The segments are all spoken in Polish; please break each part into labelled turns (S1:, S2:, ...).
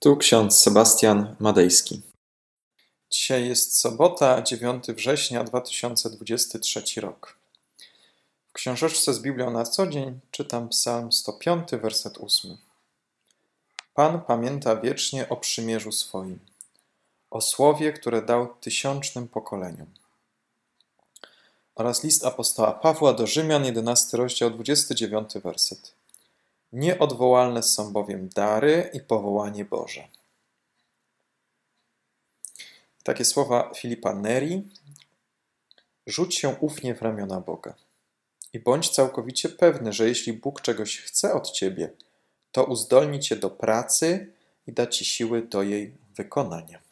S1: Tu ksiądz Sebastian Madejski. Dzisiaj jest sobota, 9 września 2023 rok. W książeczce z Biblią na co dzień czytam Psalm 105, werset 8. Pan pamięta wiecznie o przymierzu swoim, o słowie, które dał tysiącznym pokoleniom. Oraz list apostoła Pawła do Rzymian, 11 rozdział, 29 werset. Nieodwołalne są bowiem dary i powołanie Boże. Takie słowa Filipa Neri. Rzuć się ufnie w ramiona Boga i bądź całkowicie pewny, że jeśli Bóg czegoś chce od ciebie, to uzdolni cię do pracy i da ci siły do jej wykonania.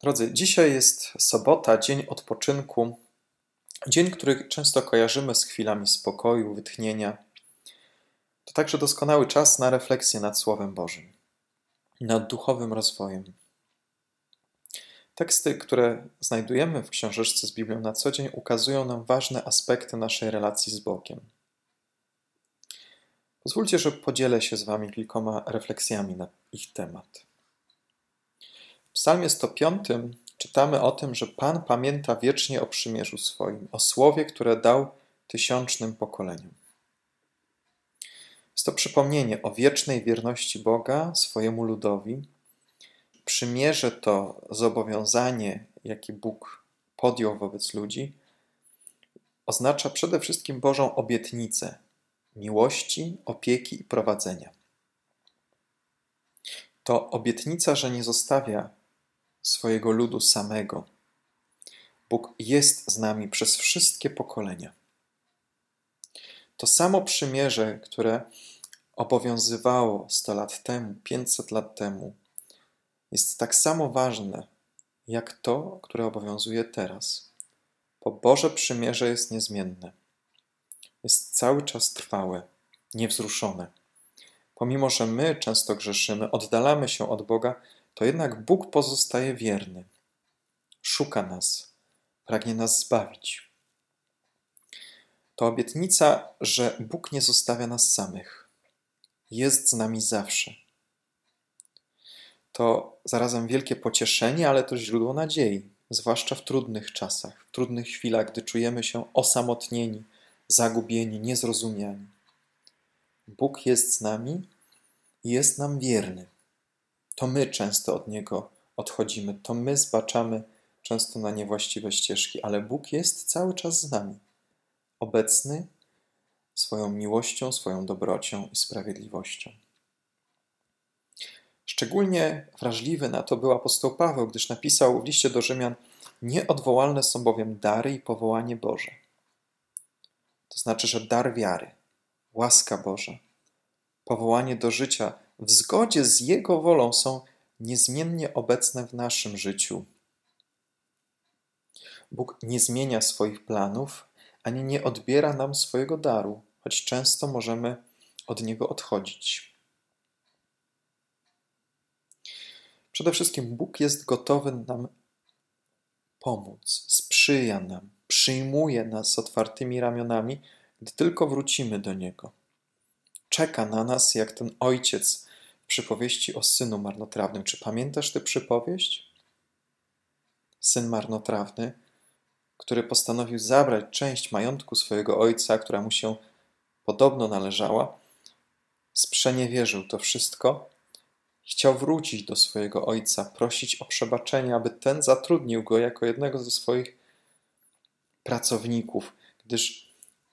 S1: Drodzy, dzisiaj jest sobota, dzień odpoczynku, dzień, który często kojarzymy z chwilami spokoju, wytchnienia to także doskonały czas na refleksję nad Słowem Bożym, nad duchowym rozwojem. Teksty, które znajdujemy w książeczce z Biblią na co dzień, ukazują nam ważne aspekty naszej relacji z Bogiem. Pozwólcie, że podzielę się z Wami kilkoma refleksjami na ich temat. W Psalmie 105 czytamy o tym, że Pan pamięta wiecznie o przymierzu swoim, o słowie, które dał tysiącznym pokoleniom. To przypomnienie o wiecznej wierności Boga swojemu ludowi. Przymierze to zobowiązanie, jakie Bóg podjął wobec ludzi, oznacza przede wszystkim Bożą obietnicę miłości, opieki i prowadzenia. To obietnica, że nie zostawia swojego ludu samego. Bóg jest z nami przez wszystkie pokolenia. To samo przymierze, które obowiązywało 100 lat temu, 500 lat temu, jest tak samo ważne jak to, które obowiązuje teraz. Bo Boże przymierze jest niezmienne. Jest cały czas trwałe, niewzruszone. Pomimo, że my często grzeszymy, oddalamy się od Boga, to jednak Bóg pozostaje wierny. Szuka nas, pragnie nas zbawić. To obietnica, że Bóg nie zostawia nas samych. Jest z nami zawsze. To zarazem wielkie pocieszenie, ale też źródło nadziei, zwłaszcza w trudnych czasach, w trudnych chwilach, gdy czujemy się osamotnieni, zagubieni, niezrozumiani. Bóg jest z nami i jest nam wierny. To my często od Niego odchodzimy, to my zbaczamy często na niewłaściwe ścieżki, ale Bóg jest cały czas z nami obecny swoją miłością, swoją dobrocią i sprawiedliwością. Szczególnie wrażliwy na to był apostoł Paweł, gdyż napisał w liście do Rzymian: Nieodwołalne są bowiem dary i powołanie Boże. To znaczy, że dar wiary, łaska Boża, powołanie do życia w zgodzie z Jego wolą są niezmiennie obecne w naszym życiu. Bóg nie zmienia swoich planów ani nie odbiera nam swojego daru, często możemy od niego odchodzić. Przede wszystkim Bóg jest gotowy nam pomóc, sprzyja nam, przyjmuje nas z otwartymi ramionami, gdy tylko wrócimy do Niego. Czeka na nas jak ten ojciec w przypowieści o synu marnotrawnym. Czy pamiętasz tę przypowieść? Syn marnotrawny który postanowił zabrać część majątku swojego ojca, która mu się podobno należała, sprzeniewierzył to wszystko, chciał wrócić do swojego ojca, prosić o przebaczenie, aby ten zatrudnił go jako jednego ze swoich pracowników, gdyż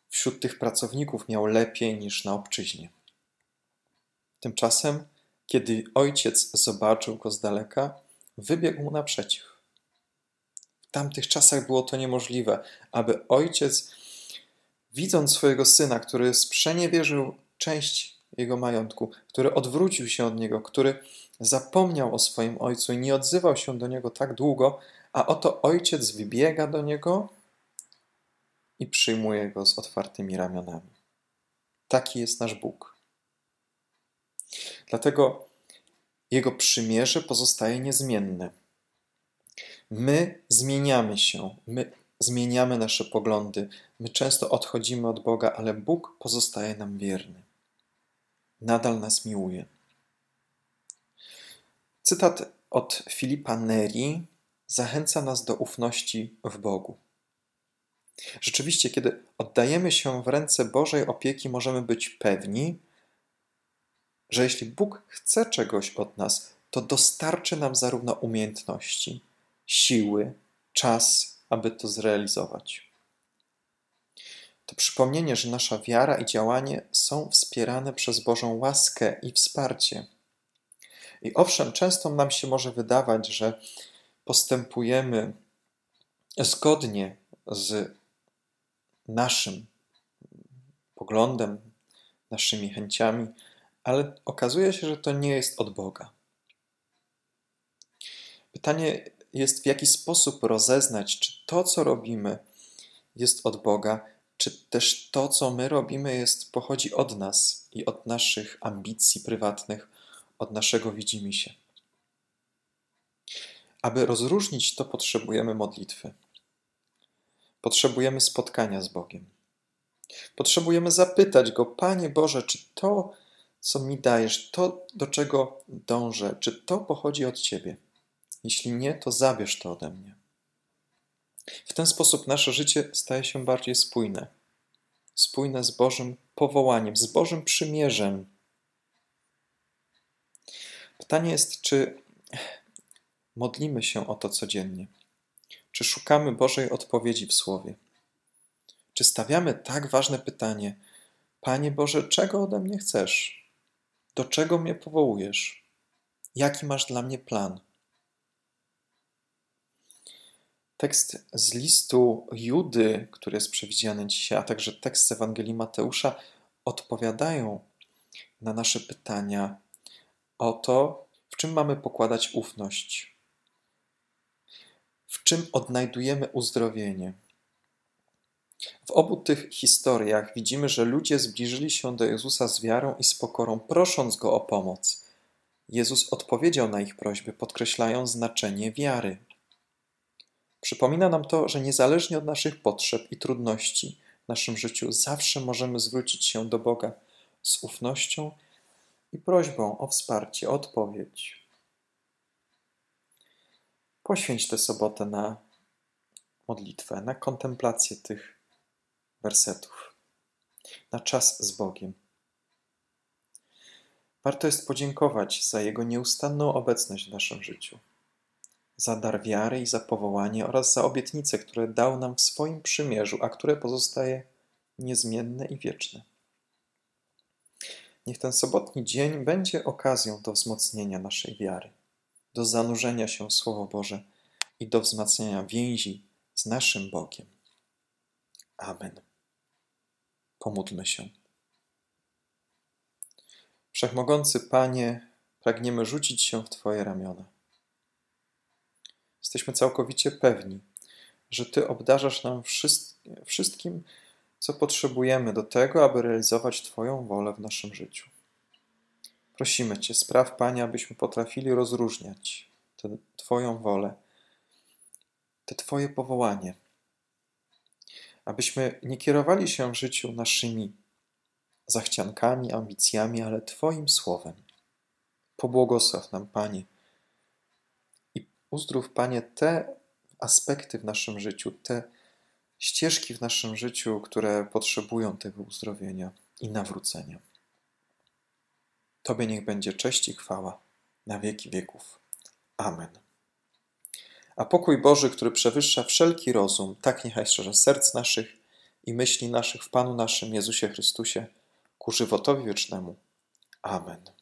S1: wśród tych pracowników miał lepiej niż na obczyźnie. Tymczasem, kiedy ojciec zobaczył go z daleka, wybiegł mu naprzeciw tamtych czasach było to niemożliwe, aby ojciec, widząc swojego syna, który sprzeniewierzył część jego majątku, który odwrócił się od niego, który zapomniał o swoim ojcu i nie odzywał się do niego tak długo, a oto ojciec wybiega do niego i przyjmuje go z otwartymi ramionami. Taki jest nasz Bóg. Dlatego jego przymierze pozostaje niezmienne. My zmieniamy się, my zmieniamy nasze poglądy, my często odchodzimy od Boga, ale Bóg pozostaje nam wierny. Nadal nas miłuje. Cytat od Filipa Neri zachęca nas do ufności w Bogu. Rzeczywiście, kiedy oddajemy się w ręce Bożej opieki, możemy być pewni, że jeśli Bóg chce czegoś od nas, to dostarczy nam zarówno umiejętności, siły, czas, aby to zrealizować. To przypomnienie, że nasza wiara i działanie są wspierane przez Bożą łaskę i wsparcie. I owszem, często nam się może wydawać, że postępujemy zgodnie z naszym poglądem, naszymi chęciami, ale okazuje się, że to nie jest od Boga. Pytanie jest, w jaki sposób rozeznać, czy to, co robimy, jest od Boga, czy też to, co my robimy, jest, pochodzi od nas i od naszych ambicji prywatnych, od naszego widzimisię. Aby rozróżnić to, potrzebujemy modlitwy. Potrzebujemy spotkania z Bogiem. Potrzebujemy zapytać Go, Panie Boże, czy to, co mi dajesz, to, do czego dążę, czy to pochodzi od Ciebie? Jeśli nie, to zabierz to ode mnie. W ten sposób nasze życie staje się bardziej spójne. Spójne z Bożym powołaniem, z Bożym przymierzem. Pytanie jest, czy modlimy się o to codziennie? Czy szukamy Bożej odpowiedzi w Słowie? Czy stawiamy tak ważne pytanie: Panie Boże, czego ode mnie chcesz? Do czego mnie powołujesz? Jaki masz dla mnie plan? Tekst z listu Judy, który jest przewidziany dzisiaj, a także tekst z Ewangelii Mateusza odpowiadają na nasze pytania o to, w czym mamy pokładać ufność, w czym odnajdujemy uzdrowienie. W obu tych historiach widzimy, że ludzie zbliżyli się do Jezusa z wiarą i z pokorą, prosząc go o pomoc. Jezus odpowiedział na ich prośby, podkreślając znaczenie wiary. Przypomina nam to, że niezależnie od naszych potrzeb i trudności w naszym życiu, zawsze możemy zwrócić się do Boga z ufnością i prośbą o wsparcie, o odpowiedź. Poświęć tę sobotę na modlitwę, na kontemplację tych wersetów, na czas z Bogiem. Warto jest podziękować za Jego nieustanną obecność w naszym życiu za dar wiary i za powołanie oraz za obietnice, które dał nam w swoim przymierzu, a które pozostaje niezmienne i wieczne. Niech ten sobotni dzień będzie okazją do wzmocnienia naszej wiary, do zanurzenia się w Słowo Boże i do wzmacniania więzi z naszym Bogiem. Amen. Pomódlmy się. Wszechmogący Panie, pragniemy rzucić się w Twoje ramiona jesteśmy całkowicie pewni, że Ty obdarzasz nam wszystkim, co potrzebujemy do tego, aby realizować Twoją wolę w naszym życiu. Prosimy Cię, spraw, Panie, abyśmy potrafili rozróżniać tę Twoją wolę, te Twoje powołanie, abyśmy nie kierowali się w życiu naszymi zachciankami, ambicjami, ale Twoim słowem. Pobłogosław nam, Panie, Uzdrów, Panie, te aspekty w naszym życiu, te ścieżki w naszym życiu, które potrzebują tego uzdrowienia i nawrócenia. Tobie niech będzie cześć i chwała na wieki wieków. Amen. A pokój Boży, który przewyższa wszelki rozum, tak niechaj strzeże serc naszych i myśli naszych w Panu naszym Jezusie Chrystusie ku żywotowi wiecznemu. Amen.